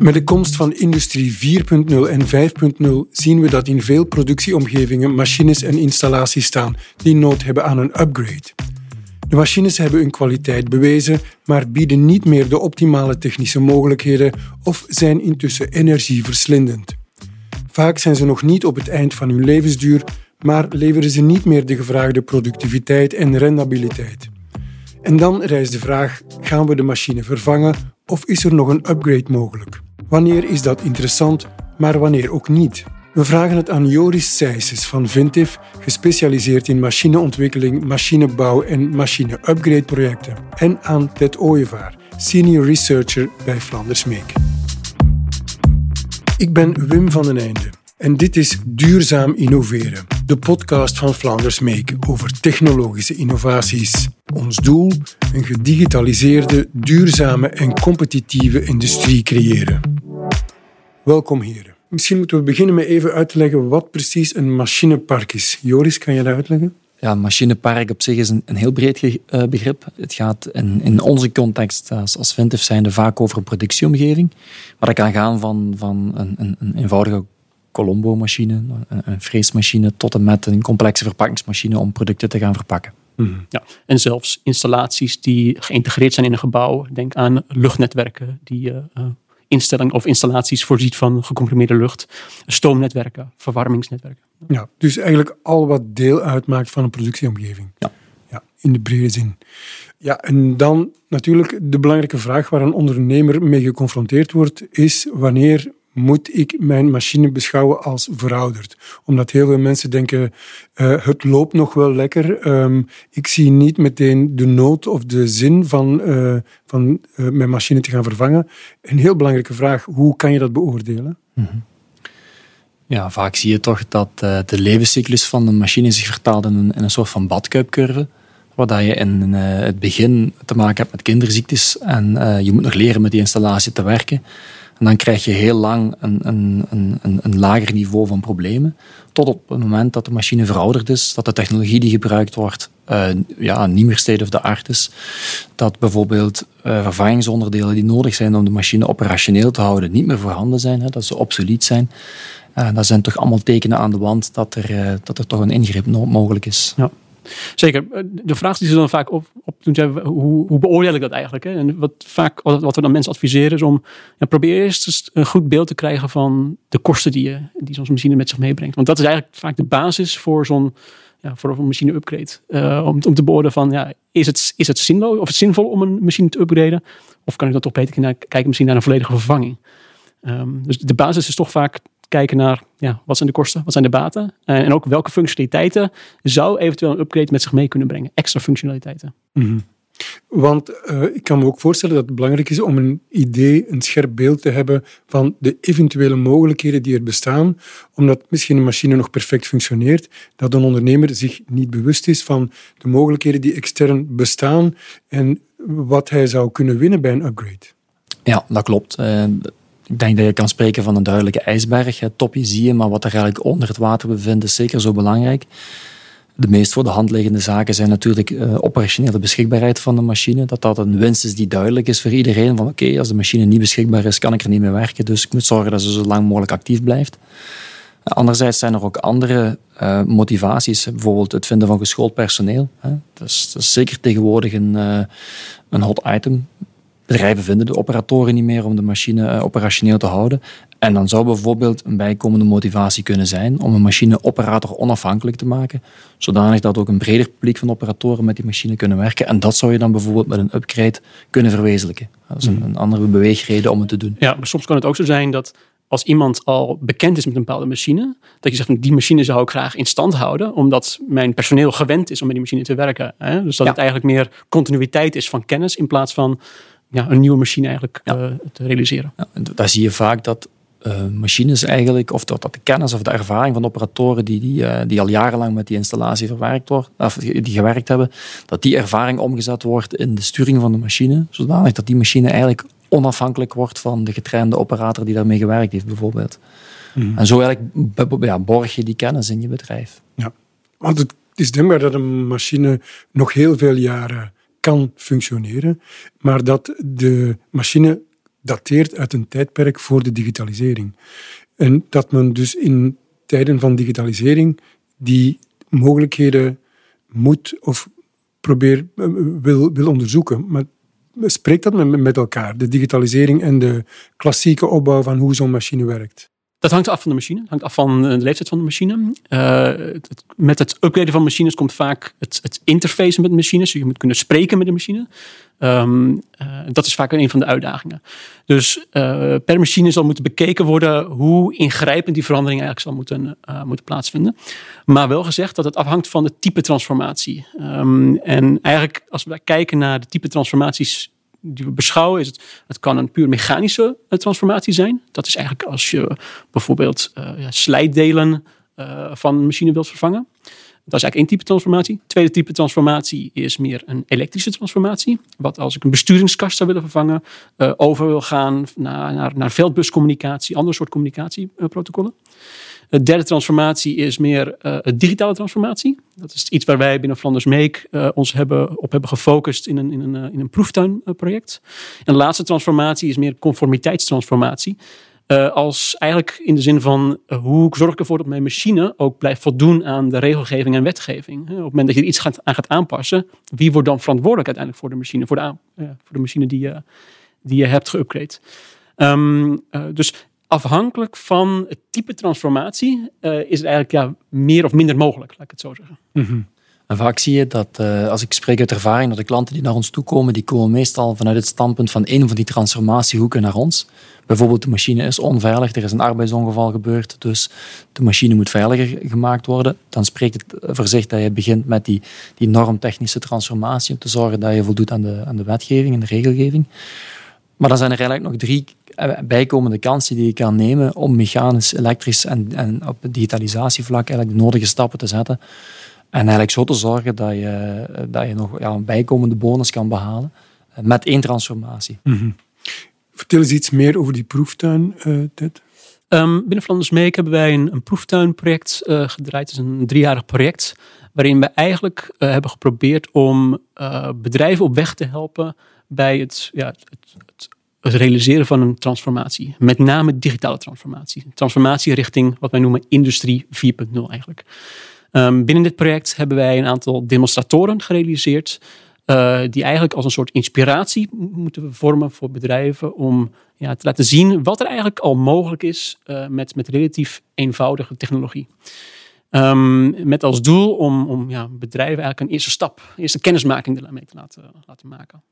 Met de komst van industrie 4.0 en 5.0 zien we dat in veel productieomgevingen machines en installaties staan die nood hebben aan een upgrade. De machines hebben hun kwaliteit bewezen, maar bieden niet meer de optimale technische mogelijkheden of zijn intussen energieverslindend. Vaak zijn ze nog niet op het eind van hun levensduur, maar leveren ze niet meer de gevraagde productiviteit en rendabiliteit. En dan rijst de vraag: gaan we de machine vervangen of is er nog een upgrade mogelijk? Wanneer is dat interessant, maar wanneer ook niet? We vragen het aan Joris Sijsses van Vintiv, gespecialiseerd in machineontwikkeling, machinebouw en machine-upgrade projecten. En aan Ted Ooyevaar, senior researcher bij Flanders Make. Ik ben Wim van den Einde en dit is Duurzaam Innoveren, de podcast van Flanders Make over technologische innovaties. Ons doel: een gedigitaliseerde, duurzame en competitieve industrie creëren. Welkom heren. Misschien moeten we beginnen met even uit te leggen wat precies een machinepark is. Joris, kan je dat uitleggen? Ja, machinepark op zich is een, een heel breed eh, begrip. Het gaat in, in onze context als, als Vintif zijnde vaak over een productieomgeving. Maar dat kan gaan van, van een, een, een eenvoudige Colombo-machine, een, een freesmachine, tot en met een complexe verpakkingsmachine om producten te gaan verpakken. Mhm. Ja, en zelfs installaties die geïntegreerd zijn in een gebouw. Denk aan luchtnetwerken die uh, instellingen of installaties voorziet van gecomprimeerde lucht. Stoomnetwerken, verwarmingsnetwerken. Ja, dus eigenlijk al wat deel uitmaakt van een productieomgeving. Ja. ja in de brede zin. Ja, en dan natuurlijk de belangrijke vraag waar een ondernemer mee geconfronteerd wordt, is wanneer moet ik mijn machine beschouwen als verouderd. Omdat heel veel mensen denken, uh, het loopt nog wel lekker. Um, ik zie niet meteen de nood of de zin van, uh, van uh, mijn machine te gaan vervangen. Een heel belangrijke vraag, hoe kan je dat beoordelen? -hmm. Ja, vaak zie je toch dat de levenscyclus van een machine zich vertaalt in een, in een soort van badkuipcurve. Waar je in het begin te maken hebt met kinderziektes en je moet nog leren met die installatie te werken. En dan krijg je heel lang een, een, een, een lager niveau van problemen. Tot op het moment dat de machine verouderd is, dat de technologie die gebruikt wordt uh, ja, niet meer state of the art is. Dat bijvoorbeeld uh, vervangingsonderdelen die nodig zijn om de machine operationeel te houden niet meer voorhanden zijn, hè, dat ze obsolet zijn. Uh, dat zijn toch allemaal tekenen aan de wand dat er, dat er toch een ingreep mogelijk is. Ja. Zeker. Eh, de vraag die ze dan vaak op, toen hoe, hoe beoordeel ik dat eigenlijk? Hè? En wat, vaak, wat we dan mensen adviseren is om, ja, probeer eerst een goed beeld te krijgen van de kosten die, je, die zo'n machine met zich meebrengt. Want dat is eigenlijk vaak de basis voor zo'n ja, voor een machine upgrade. Uh, om, om te beoordelen van, ja, is het, is het zinloos of het zinvol om een machine te upgraden? Of kan ik dan toch beter kijken misschien naar een volledige vervanging? Um, dus de basis is toch vaak kijken naar ja, wat zijn de kosten, wat zijn de baten eh, en ook welke functionaliteiten zou eventueel een upgrade met zich mee kunnen brengen. Extra functionaliteiten. Mm -hmm. Want uh, ik kan me ook voorstellen dat het belangrijk is om een idee, een scherp beeld te hebben van de eventuele mogelijkheden die er bestaan, omdat misschien een machine nog perfect functioneert, dat een ondernemer zich niet bewust is van de mogelijkheden die extern bestaan en wat hij zou kunnen winnen bij een upgrade. Ja, dat klopt. Uh, ik denk dat je kan spreken van een duidelijke ijsberg. Het topje zie je, maar wat er eigenlijk onder het water bevindt is zeker zo belangrijk. De meest voor de hand liggende zaken zijn natuurlijk uh, operationele beschikbaarheid van de machine. Dat dat een winst is die duidelijk is voor iedereen. Van oké, als de machine niet beschikbaar is, kan ik er niet mee werken. Dus ik moet zorgen dat ze zo lang mogelijk actief blijft. Anderzijds zijn er ook andere uh, motivaties. Bijvoorbeeld het vinden van geschoold personeel. Hè. Dat, is, dat, is, zeker tegenwoordig een, een hot item. Bedrijven vinden de operatoren niet meer om de machine uh, operationeel te houden. En dan zou bijvoorbeeld een bijkomende motivatie kunnen zijn om een machine-operator onafhankelijk te maken, zodanig dat ook een breder publiek van operatoren met die machine kunnen werken. En dat zou je dan bijvoorbeeld met een upgrade kunnen verwezenlijken. Dat is een, een andere beweegreden om het te doen. Ja, maar soms kan het ook zo zijn dat als iemand al bekend is met een bepaalde machine, dat je zegt die machine zou ik graag in stand houden, omdat mijn personeel gewend is om met die machine te werken. Hè? Dus dat ja. het eigenlijk meer continuïteit is van kennis in plaats van ja, een nieuwe machine eigenlijk ja. uh, te realiseren. Ja, daar zie je vaak dat uh, machines eigenlijk, of dat, dat de kennis of de ervaring van operatoren die, die, uh, die al jarenlang met die installatie verwerkt wordt, of die gewerkt hebben, dat die ervaring omgezet wordt in de sturing van de machine, zodanig dat die machine eigenlijk onafhankelijk wordt van de getrainde operator die daarmee gewerkt heeft, bijvoorbeeld. Mm. En zo eigenlijk ja, borg je die kennis in je bedrijf. Ja, want het is denkbaar dat een machine nog heel veel jaren kan functioneren, maar dat de machine dateert uit een tijdperk voor de digitalisering. En dat men dus in tijden van digitalisering die mogelijkheden moet of probeer, eh, wil, wil onderzoeken. Maar spreekt dat met elkaar, de digitalisering en de klassieke opbouw van hoe zo'n machine werkt? Dat hangt af van de machine. Het hangt af van de leeftijd van de machine. Uh, met het upgraden van machines komt vaak het, het interface met machines. Je moet kunnen spreken met de machine. Um, uh, dat is vaak een van de uitdagingen. Dus per machine zal moeten bekeken worden hoe ingrijpend die verandering eigenlijk zal moeten, plaatsvinden. Maar wel gezegd dat het afhangt van de type transformatie. Um, en eigenlijk als we kijken naar de type transformaties die we beschouwen, is het, het kan een puur mechanische eh, transformatie zijn. Dat is eigenlijk als je bijvoorbeeld uh, ja, slijtdelen uh, van machine wilt vervangen. Dat is eigenlijk één type transformatie. Tweede type transformatie is meer een elektrische transformatie. Wat als ik een besturingskast zou willen vervangen, uh, over wil gaan naar, naar, naar veldbuscommunicatie, ander soort communicatieprotocollen. De derde transformatie is meer uh, digitale transformatie. Dat is iets waar wij binnen Flanders uh, ons hebben, op hebben gefocust in een, in een, in een proeftuinproject. En de laatste transformatie is meer conformiteitstransformatie. Als eigenlijk in de zin van hoe zorg ik ervoor dat mijn machine ook blijft voldoen aan de regelgeving en wetgeving. Op het moment dat je er iets gaat, aan gaat aanpassen, wie wordt dan verantwoordelijk uiteindelijk voor de machine, voor de, aan, voor de machine die je, die je hebt geüpgrade. Um, dus afhankelijk van het type transformatie is het eigenlijk ja, meer of minder mogelijk, laat ik het zo zeggen. -hmm. Vaak zie je dat, uh, als ik spreek uit ervaring, dat de klanten die naar ons toe komen, die komen meestal vanuit het standpunt van een van die transformatiehoeken naar ons. Bijvoorbeeld de machine is onveilig, er is een arbeidsongeval gebeurd, dus de machine moet veiliger gemaakt worden. Dan spreekt het voor zich dat je begint met die, die normtechnische transformatie om te zorgen dat je voldoet aan de, aan de wetgeving en de regelgeving. Maar dan zijn er eigenlijk nog drie bijkomende kansen die je kan nemen om mechanisch, elektrisch en, en op digitalisatievlak eigenlijk de nodige stappen te zetten. En eigenlijk zo te zorgen dat je, dat je nog ja, een bijkomende bonus kan behalen met één transformatie. Mm -hmm. Vertel eens iets meer over die proeftuin, uh, Ted. Um, binnen Flanders Make hebben wij een, een proeftuinproject uh, gedraaid. Het is een driejarig project waarin we eigenlijk uh, hebben geprobeerd om bedrijven op weg te helpen bij het, ja, het, het, het, realiseren van een transformatie. Met name digitale transformatie. Transformatie richting wat wij noemen industrie 4.0 eigenlijk. Um, binnen dit project hebben wij een aantal demonstratoren gerealiseerd. Uh, die eigenlijk als een soort inspiratie moeten vormen voor bedrijven om ja, te laten zien wat er eigenlijk al mogelijk is uh, met, met relatief eenvoudige technologie. Um, met als doel om, om ja, bedrijven eigenlijk een eerste stap, een eerste kennismaking ermee te laten, laten maken.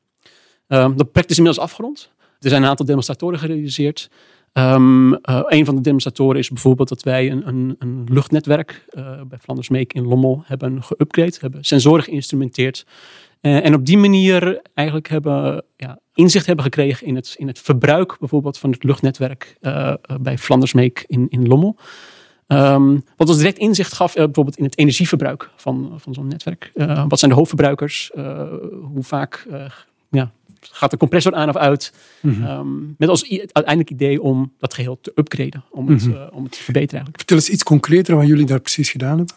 Um, dat project is inmiddels afgerond. Er zijn een aantal demonstratoren gerealiseerd. Um, uh, een van de demonstratoren is bijvoorbeeld dat wij een, een, een luchtnetwerk uh, bij Flanders Meek in Lommel hebben geüpgrade, hebben sensoren geïnstrumenteerd. Uh, en op die manier eigenlijk hebben, ja, inzicht hebben gekregen in het, in het verbruik bijvoorbeeld van het luchtnetwerk bij Flanders in, in Lommel. Um, wat ons direct inzicht gaf bijvoorbeeld in het energieverbruik van, van zo'n netwerk. wat zijn de hoofdverbruikers? hoe vaak gaat de compressor aan of uit. Mm -hmm. um, met als uiteindelijk idee om dat geheel te upgraden, om het, mm -hmm. uh, om het te verbeteren eigenlijk. Vertel eens iets concreter wat jullie daar precies gedaan hebben.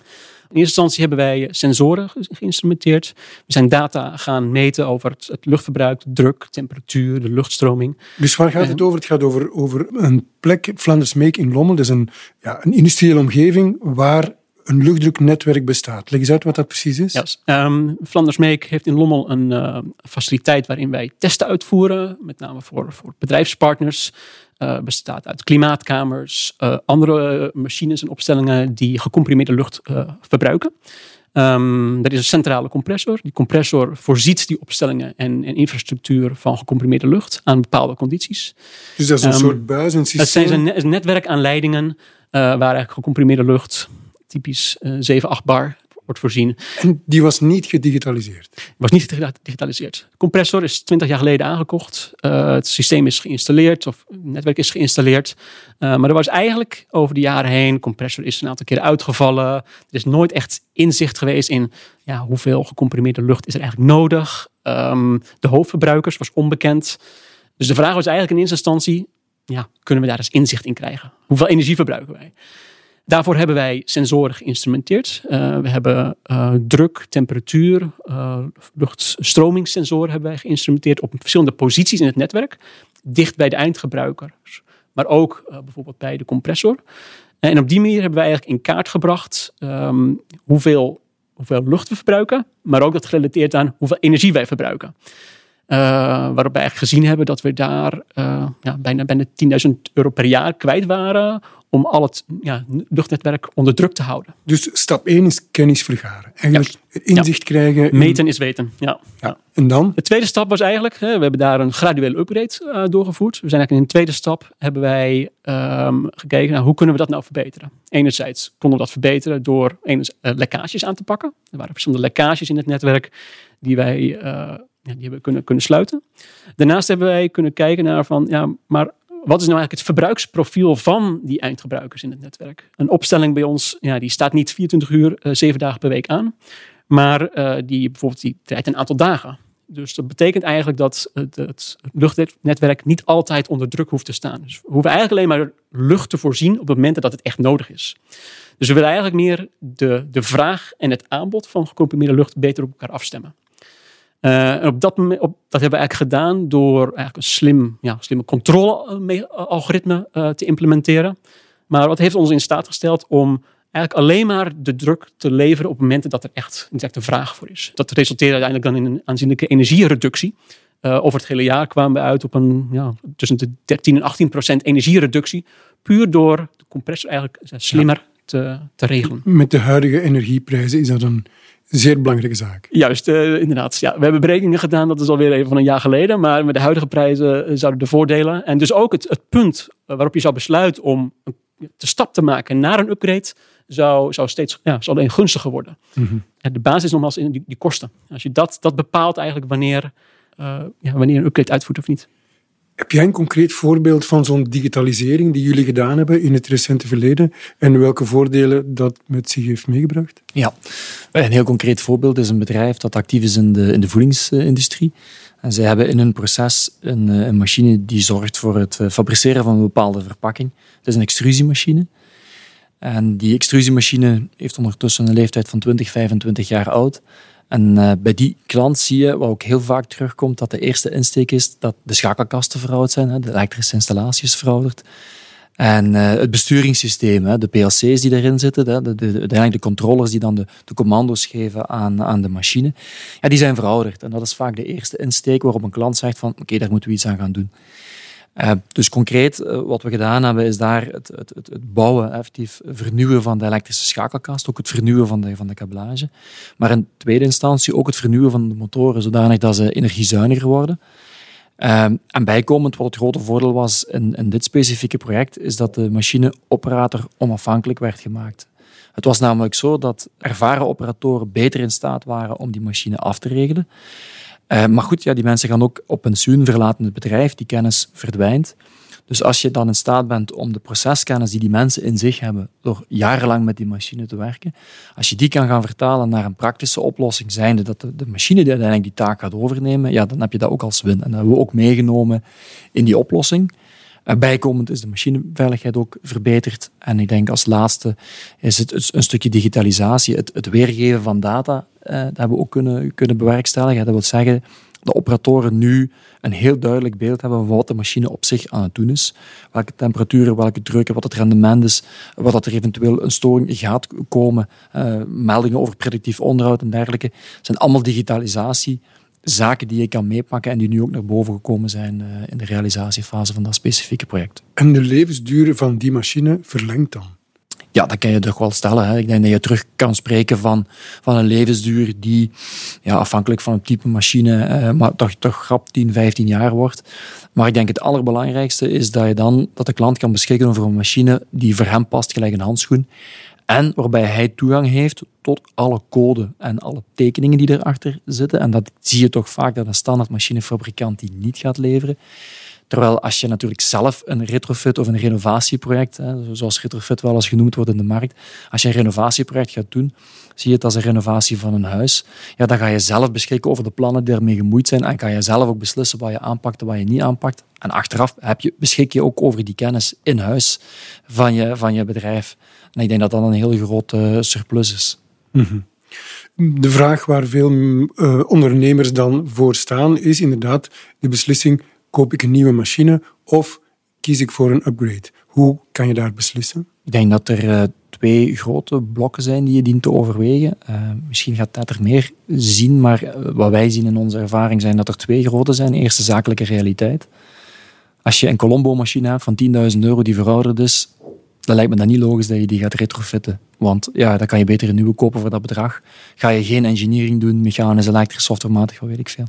In eerste instantie hebben wij sensoren geïnstrumenteerd. We zijn data gaan meten over het, het luchtverbruik, de druk, temperatuur, de luchtstroming. Dus waar gaat het over? Het gaat over, over een plek, Flanders Meek in Lommel. Dat is een, ja, een industriële omgeving waar een luchtdruknetwerk bestaat. Leg eens uit wat dat precies is. Yes. Um, Flanders Meek heeft in Lommel een uh, faciliteit waarin wij testen uitvoeren, met name voor, voor bedrijfspartners. Uh, bestaat uit klimaatkamers, uh, andere machines en opstellingen die gecomprimeerde lucht verbruiken. Um, er is een centrale compressor. Die compressor voorziet die opstellingen en, en infrastructuur van gecomprimeerde lucht aan bepaalde condities. Dus dat is een um, soort buis, een systeem? Het zijn een netwerk aan leidingen waar eigenlijk gecomprimeerde lucht typisch uh, 7, 8 bar wordt voorzien. En die was niet gedigitaliseerd? Was niet gedigitaliseerd. De compressor is 20 jaar geleden aangekocht. Uh, het systeem is geïnstalleerd of het netwerk is geïnstalleerd. Uh, maar er was eigenlijk over de jaren heen, de compressor is een aantal keer uitgevallen. Er is nooit echt inzicht geweest in ja, hoeveel gecomprimeerde lucht is er eigenlijk nodig. Um, de hoofdverbruikers was onbekend. Dus de vraag was eigenlijk in eerste instantie, ja, kunnen we daar eens inzicht in krijgen? Hoeveel energie verbruiken wij? Daarvoor hebben wij sensoren geïnstrumenteerd. Uh, we hebben uh, druk, temperatuur, uh, luchtstromingssensoren hebben wij geïnstrumenteerd op verschillende posities in het netwerk. dicht bij de eindgebruikers, maar ook bijvoorbeeld bij de compressor. En op die manier hebben wij eigenlijk in kaart gebracht ehm, hoeveel, hoeveel lucht we verbruiken, maar ook dat gerelateerd aan hoeveel energie wij verbruiken. Uh, waarop eigenlijk gezien hebben dat we daar uh, ja, bijna, bijna 10.000 euro per jaar kwijt waren om al het ja, luchtnetwerk onder druk te houden. Dus stap 1 is kennis vergaren. Eigenlijk inzicht krijgen. Meten is weten, ja. ja. En dan? De tweede stap was eigenlijk, hè, we hebben daar een graduele upgrade uh, doorgevoerd. We zijn eigenlijk in een tweede stap hebben wij um, gekeken naar hoe kunnen we dat nou verbeteren. Enerzijds konden we dat verbeteren door enerzijds, lekkages aan te pakken. Er waren verschillende lekkages in het netwerk die wij ja, die hebben kunnen, kunnen sluiten. Daarnaast hebben wij kunnen kijken naar van, ja, maar wat is nou eigenlijk het verbruiksprofiel van die eindgebruikers in het netwerk? Een opstelling bij ons, ja, die staat niet 24 uur, uh, 7 dagen per week aan. Maar uh, die bijvoorbeeld die draait een aantal dagen. Dus dat betekent eigenlijk dat het, het, luchtnetwerk niet altijd onder druk hoeft te staan. Dus we hoeven eigenlijk alleen maar lucht te voorzien op het moment dat het echt nodig is. Dus we willen eigenlijk meer de, de vraag en het aanbod van gecomprimeerde lucht beter op elkaar afstemmen. Uh, op dat, op, dat hebben we eigenlijk gedaan door eigenlijk een slim, ja, slimme controle-algoritme uh, te implementeren. Maar wat heeft ons in staat gesteld om eigenlijk alleen maar de druk te leveren op momenten dat er echt, echt een vraag voor is. Dat resulteerde uiteindelijk dan in een aanzienlijke energiereductie. Over het hele jaar kwamen we uit op een ja, tussen de 13 en 18 procent energiereductie. Puur door de compressor eigenlijk slimmer. Te, te regelen. Met de huidige energieprijzen is dat een zeer belangrijke zaak. Juist, uh, inderdaad. Ja, we hebben berekeningen gedaan, dat is alweer even van een jaar geleden. Maar met de huidige prijzen uh, zouden de voordelen. En dus ook het, het punt waarop je zou besluiten om de stap te maken naar een upgrade. Zou, zou steeds ja, zou alleen gunstiger worden. Mm -hmm. De basis is nogmaals in die, die, kosten. Als je dat, dat bepaalt eigenlijk wanneer, uh, ja, wanneer een upgrade uitvoert of niet. Heb jij een concreet voorbeeld van zo'n digitalisering die jullie gedaan hebben in het recente verleden en welke voordelen dat met zich heeft meegebracht? Ja, een heel concreet voorbeeld is een bedrijf dat actief is in de, in de voedingsindustrie. En zij hebben in hun proces een, een machine die zorgt voor het fabriceren van een bepaalde verpakking. Het is een extrusiemachine. En die extrusiemachine heeft ondertussen een leeftijd van 20, 25 jaar oud. En uh, bij die klant zie je, wat ook heel vaak terugkomt, dat de eerste insteek is dat de schakelkasten verouderd zijn, hè, de elektrische installaties verouderd. En uh, het besturingssysteem, hè, de PLC's die daarin zitten, de, de, de, uiteindelijk de controllers die dan de, de commando's geven aan, aan de machine, ja, die zijn verouderd. En dat is vaak de eerste insteek waarop een klant zegt van oké, daar moeten we iets aan gaan doen. Uh, dus concreet, uh, wat we gedaan hebben, is daar het, het, het, het bouwen, effectief vernieuwen van de elektrische schakelkast, ook het vernieuwen van de, van de kabelage. Maar in tweede instantie ook het vernieuwen van de motoren, zodanig dat ze energiezuiniger worden. Uh, en bijkomend, wat het grote voordeel was in, in dit specifieke project, is dat de machineoperator onafhankelijk werd gemaakt. Het was namelijk zo dat ervaren operatoren beter in staat waren om die machine af te regelen. Uh, maar goed, ja, die mensen gaan ook op pensioen, verlaten het bedrijf, die kennis verdwijnt. Dus als je dan in staat bent om de proceskennis die die mensen in zich hebben, door jarenlang met die machine te werken, als je die kan gaan vertalen naar een praktische oplossing, zijnde dat de, de machine die uiteindelijk die taak gaat overnemen, ja, dan heb je dat ook als win. En dat hebben we ook meegenomen in die oplossing. En bijkomend is de machineveiligheid ook verbeterd. En ik denk als laatste is het een stukje digitalisatie, het, het weergeven van data, eh, dat hebben we ook kunnen, kunnen bewerkstelligen. Dat wil zeggen, de operatoren nu een heel duidelijk beeld hebben van wat de machine op zich aan het doen is. Welke temperaturen, welke drukken, wat het rendement is, wat dat er eventueel een storing gaat komen, uh, meldingen over predictief onderhoud en dergelijke. Het zijn allemaal digitalisatie zaken die je kan meepakken en die nu ook naar boven gekomen zijn uh, in de realisatiefase van dat specifieke project. En de levensduur van die machine verlengt dan? Ja, dat kan je toch wel stellen. Hè. Ik denk dat je terug kan spreken van, van een levensduur die ja, afhankelijk van het type machine, eh, maar toch, toch grap 10, 15 jaar wordt. Maar ik denk het allerbelangrijkste is dat je dan dat de klant kan beschikken over een machine die voor hem past, gelijk een handschoen. En waarbij hij toegang heeft tot alle code en alle tekeningen die erachter zitten. En dat zie je toch vaak dat een standaard machinefabrikant die niet gaat leveren. Terwijl als je natuurlijk zelf een retrofit of een renovatieproject, hè, zoals retrofit wel eens genoemd wordt in de markt, als je een renovatieproject gaat doen, zie je het als een renovatie van een huis. Ja, dan ga je zelf beschikken over de plannen die ermee gemoeid zijn en kan je zelf ook beslissen wat je aanpakt en wat je niet aanpakt. En achteraf heb je, beschik je ook over die kennis in huis van je, van je bedrijf. En ik denk dat dat een heel grote surplus is. Mm -hmm. De vraag waar veel uh, ondernemers dan voor staan, is inderdaad de beslissing koop ik een nieuwe machine of kies ik voor een upgrade? Hoe kan je daar beslissen? Ik denk dat er uh, twee grote blokken zijn die je dient te overwegen. Uh, misschien gaat dat er meer zien, maar wat wij zien in onze ervaring zijn dat er twee grote zijn. Eerste zakelijke realiteit. Als je een Colombo-machine hebt van 10.000 euro die verouderd is, dan lijkt me dat niet logisch dat je die gaat retrofitten. Want ja, dan kan je beter een nieuwe kopen voor dat bedrag. Ga je geen engineering doen, mechanisch, elektrisch, softwarematig, wat weet ik veel.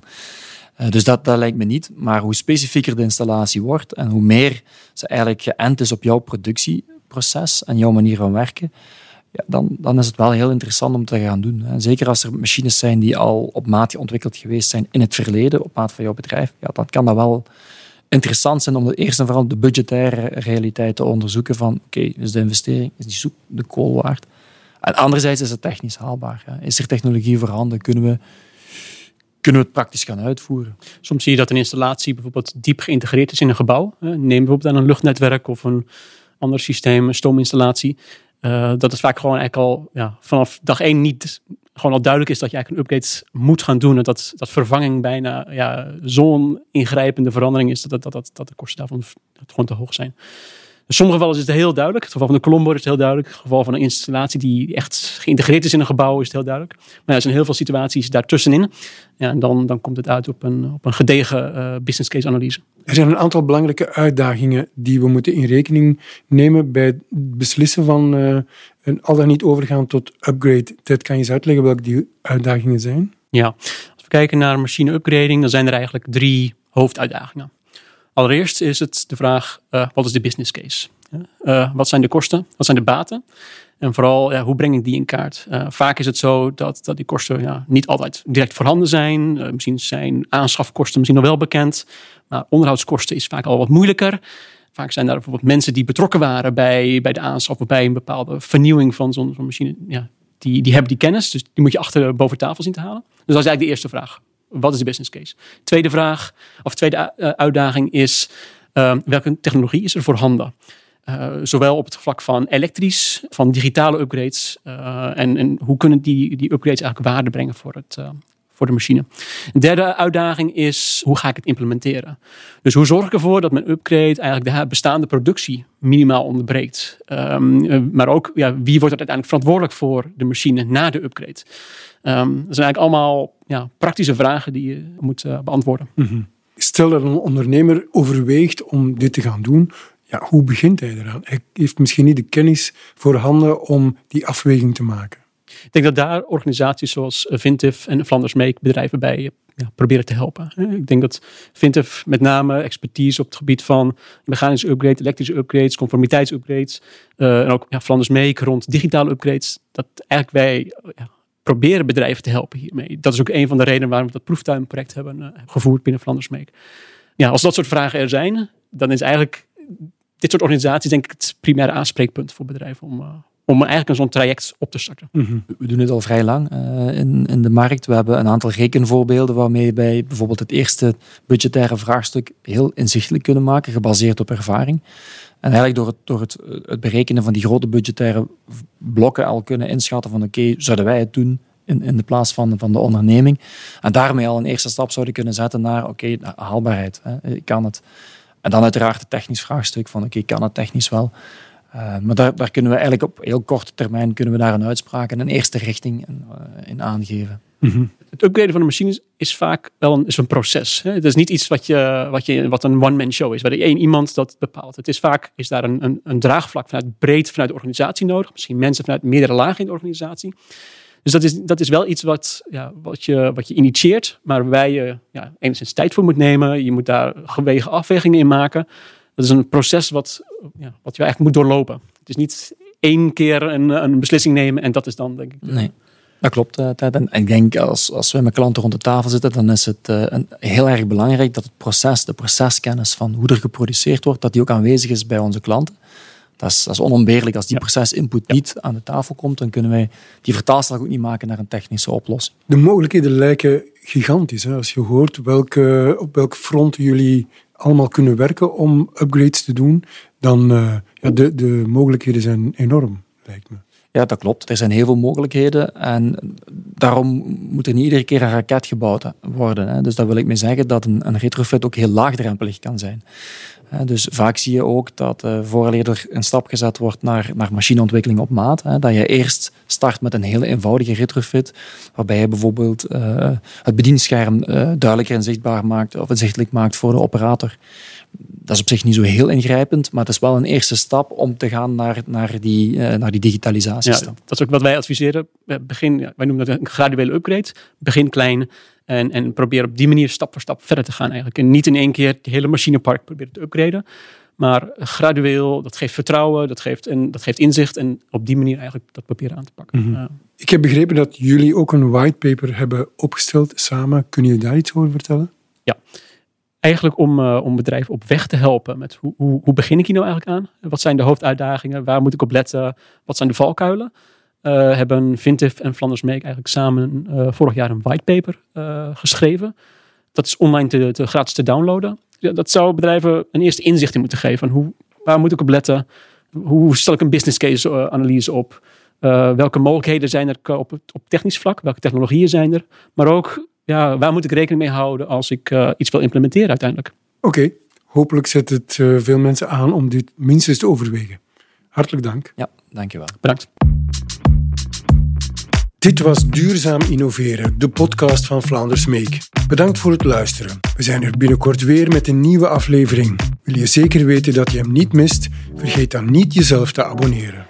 Uh, dus dat, dat lijkt me niet. Maar hoe specifieker de installatie wordt en hoe meer ze eigenlijk geënt is op jouw productieproces en jouw manier van werken, ja, dan, dan is het wel heel interessant om te gaan doen. Hè. Zeker als er machines zijn die al op maat ontwikkeld geweest zijn in het verleden, op maat van jouw bedrijf, ja, dan kan dat wel interessant zijn om eerst en vooral de budgettaire realiteit te onderzoeken van oké, okay, is de investering, is die soep de kool waard? En anderzijds is het technisch haalbaar. Is er technologie voorhanden? Kunnen we, kunnen we het praktisch gaan uitvoeren? Soms zie je dat een installatie bijvoorbeeld diep geïntegreerd is in een gebouw. Neem bijvoorbeeld aan een luchtnetwerk of een ander systeem, een stoominstallatie. Uh, dat het vaak gewoon eigenlijk al ja, vanaf dag één niet gewoon al duidelijk is dat je eigenlijk een upgrade moet gaan doen. En dat, dat vervanging bijna ja, zo'n ingrijpende verandering is dat, dat, dat, dat de kosten daarvan gewoon te hoog zijn. In sommige gevallen is het heel duidelijk. Het geval van de Colombo is het heel duidelijk. Het geval van een installatie die echt geïntegreerd is in een gebouw is het heel duidelijk. Maar er zijn heel veel situaties daartussenin. Ja, en dan, dan komt het uit op een, op een gedegen uh, business case analyse. Er zijn een aantal belangrijke uitdagingen die we moeten in rekening nemen bij het beslissen van uh, een al dan niet overgaan tot upgrade. Ted, kan je eens uitleggen welke die uitdagingen zijn? Ja, als we kijken naar machine upgrading, dan zijn er eigenlijk drie hoofduitdagingen. Allereerst is het de vraag, uh, wat is de business case? Uh, wat zijn de kosten? Wat zijn de baten? En vooral, ja, hoe breng ik die in kaart? Uh, vaak is het zo dat, dat die kosten ja, niet altijd direct voorhanden zijn. misschien zijn aanschafkosten misschien nog wel bekend. Maar onderhoudskosten is vaak al wat moeilijker. Vaak zijn daar bijvoorbeeld mensen die betrokken waren bij, bij de aanschaf of bij een bepaalde vernieuwing van zo'n machine. Ja, die, die hebben die kennis, dus die moet je achter boven tafel zien te halen. Dus dat is eigenlijk de eerste vraag. Wat is de business case? Tweede vraag, of tweede uh, uitdaging is, uh, welke technologie is er voorhanden? Uh, zowel op het vlak van elektrisch, van digitale upgrades. en, en hoe kunnen die, die upgrades eigenlijk waarde brengen voor het, voor de machine. Een derde uitdaging is, hoe ga ik het implementeren? Dus hoe zorg ik ervoor dat mijn upgrade eigenlijk de bestaande productie minimaal onderbreekt? Um, maar ook, ja, wie wordt er uiteindelijk verantwoordelijk voor de machine na de upgrade? Um, dat zijn eigenlijk allemaal ja, praktische vragen die je moet uh, beantwoorden. -hmm. Stel dat een ondernemer overweegt om dit te gaan doen, ja, hoe begint hij eraan? Hij heeft misschien niet de kennis voorhanden om die afweging te maken. Ik denk dat daar organisaties zoals Vintif en Flanders Make bedrijven bij ja, proberen te helpen. Ik denk dat Vintif met name expertise op het gebied van mechanische upgrades, elektrische upgrades, conformiteitsupgrades uh, en ook ja, Flanders Make rond digitale upgrades, dat eigenlijk wij ja, proberen bedrijven te helpen hiermee. Dat is ook een van de redenen waarom we dat proeftuinproject hebben gevoerd binnen Flanders Make. Ja, als dat soort vragen er zijn, dan is eigenlijk dit soort organisaties denk ik het primaire aanspreekpunt voor bedrijven om, om eigenlijk zo'n traject op te starten. Mm -hmm. We doen het al vrij lang uh, in, in de markt. We hebben een aantal rekenvoorbeelden waarmee wij bijvoorbeeld het eerste budgettaire vraagstuk heel inzichtelijk kunnen maken, gebaseerd op ervaring. En eigenlijk door het, door het, het berekenen van die grote budgettaire blokken al kunnen inschatten van oké, okay, zouden wij het doen in, in de plaats van, van de onderneming? En daarmee al een eerste stap zouden kunnen zetten naar oké, okay, haalbaarheid. Hè, kan het? En dan uiteraard het technisch vraagstuk van oké, okay, kan het technisch wel? Uh, maar daar, daar, kunnen we eigenlijk op heel korte termijn kunnen we daar een uitspraak en een eerste richting in, uh, in aangeven. Mm -hmm. Het upgraden van de machines is vaak wel een, is een proces. Hè? Het is niet iets wat, je, wat, je, wat een one-man show is, waar één iemand dat bepaalt. Het is vaak is daar een, een, een draagvlak vanuit breed vanuit de organisatie nodig. Misschien mensen vanuit meerdere lagen in de organisatie. Dus dat is, dat is wel iets wat, ja, wat, je, wat je initieert, maar waarbij je ja, enigszins tijd voor moet nemen. Je moet daar gewegen afwegingen in maken. Dat is een proces wat, ja, wat je eigenlijk moet doorlopen. Het is niet één keer een, een beslissing nemen en dat is dan, denk ik. Nee. Dat klopt. En ik denk als, als we met klanten rond de tafel zitten, dan is het uh, een, heel erg belangrijk dat het proces, de proceskennis van hoe er geproduceerd wordt, dat die ook aanwezig is bij onze klanten. Dat is, dat is onontbeerlijk. Als die ja. procesinput ja. niet aan de tafel komt, dan kunnen wij die vertaalslag ook niet maken naar een technische oplossing. De mogelijkheden lijken gigantisch. Hè? Als je hoort welke, op welk front jullie allemaal kunnen werken om upgrades te doen, dan uh, ja, de, de mogelijkheden zijn enorm, lijkt me. Ja, dat klopt. Er zijn heel veel mogelijkheden en daarom moet er niet iedere keer een raket gebouwd worden. Hè. Dus daar wil ik mee zeggen dat een, een retrofit ook heel laagdrempelig kan zijn. Dus vaak zie je ook dat uh, vooraleer er een stap gezet wordt naar, naar machineontwikkeling op maat, dat je eerst start met een hele eenvoudige retrofit, waarbij je bijvoorbeeld uh, het bedienscherm uh, duidelijker inzichtbaar maakt of inzichtelijk maakt voor de operator. Dat is op zich niet zo heel ingrijpend, maar het is wel een eerste stap om te gaan naar, naar, die, naar die digitalisatie. Ja, dat is ook wat wij adviseren. Begin, wij noemen dat een graduele upgrade. Begin klein, en, en probeer op die manier stap voor stap verder te gaan eigenlijk. En niet in één keer het hele machinepark proberen te upgraden. Maar gradueel, dat geeft vertrouwen, dat geeft, en, dat geeft inzicht. En op die manier eigenlijk dat papier aan te pakken. Mhm. Ik heb begrepen dat jullie ook een whitepaper hebben opgesteld samen. Kun je daar iets over vertellen? Ja, eigenlijk om, uh, om bedrijven op weg te helpen met hoe, hoe, hoe begin ik hier nou eigenlijk aan? Wat zijn de hoofduitdagingen? Waar moet ik op letten? Wat zijn de valkuilen? Uh, hebben Vintif en Flanders Make eigenlijk samen uh, vorig jaar een whitepaper uh, geschreven. Dat is online te, te, gratis te downloaden. Ja, dat zou bedrijven een eerste inzicht in moeten geven. Van hoe, waar moet ik op letten? Hoe stel ik een business case analyse op? welke mogelijkheden zijn er op, op technisch vlak? Welke technologieën zijn er? Maar ook, ja, waar moet ik rekening mee houden als ik iets wil implementeren uiteindelijk? Oké, hopelijk zet het veel mensen aan om dit minstens te overwegen. Hartelijk dank. Ja, dankjewel. Bedankt. Dit was Duurzaam Innoveren, de podcast van Vlaanders Make. Bedankt voor het luisteren. We zijn er binnenkort weer met een nieuwe aflevering. Wil je zeker weten dat je hem niet mist? Vergeet dan niet jezelf te abonneren.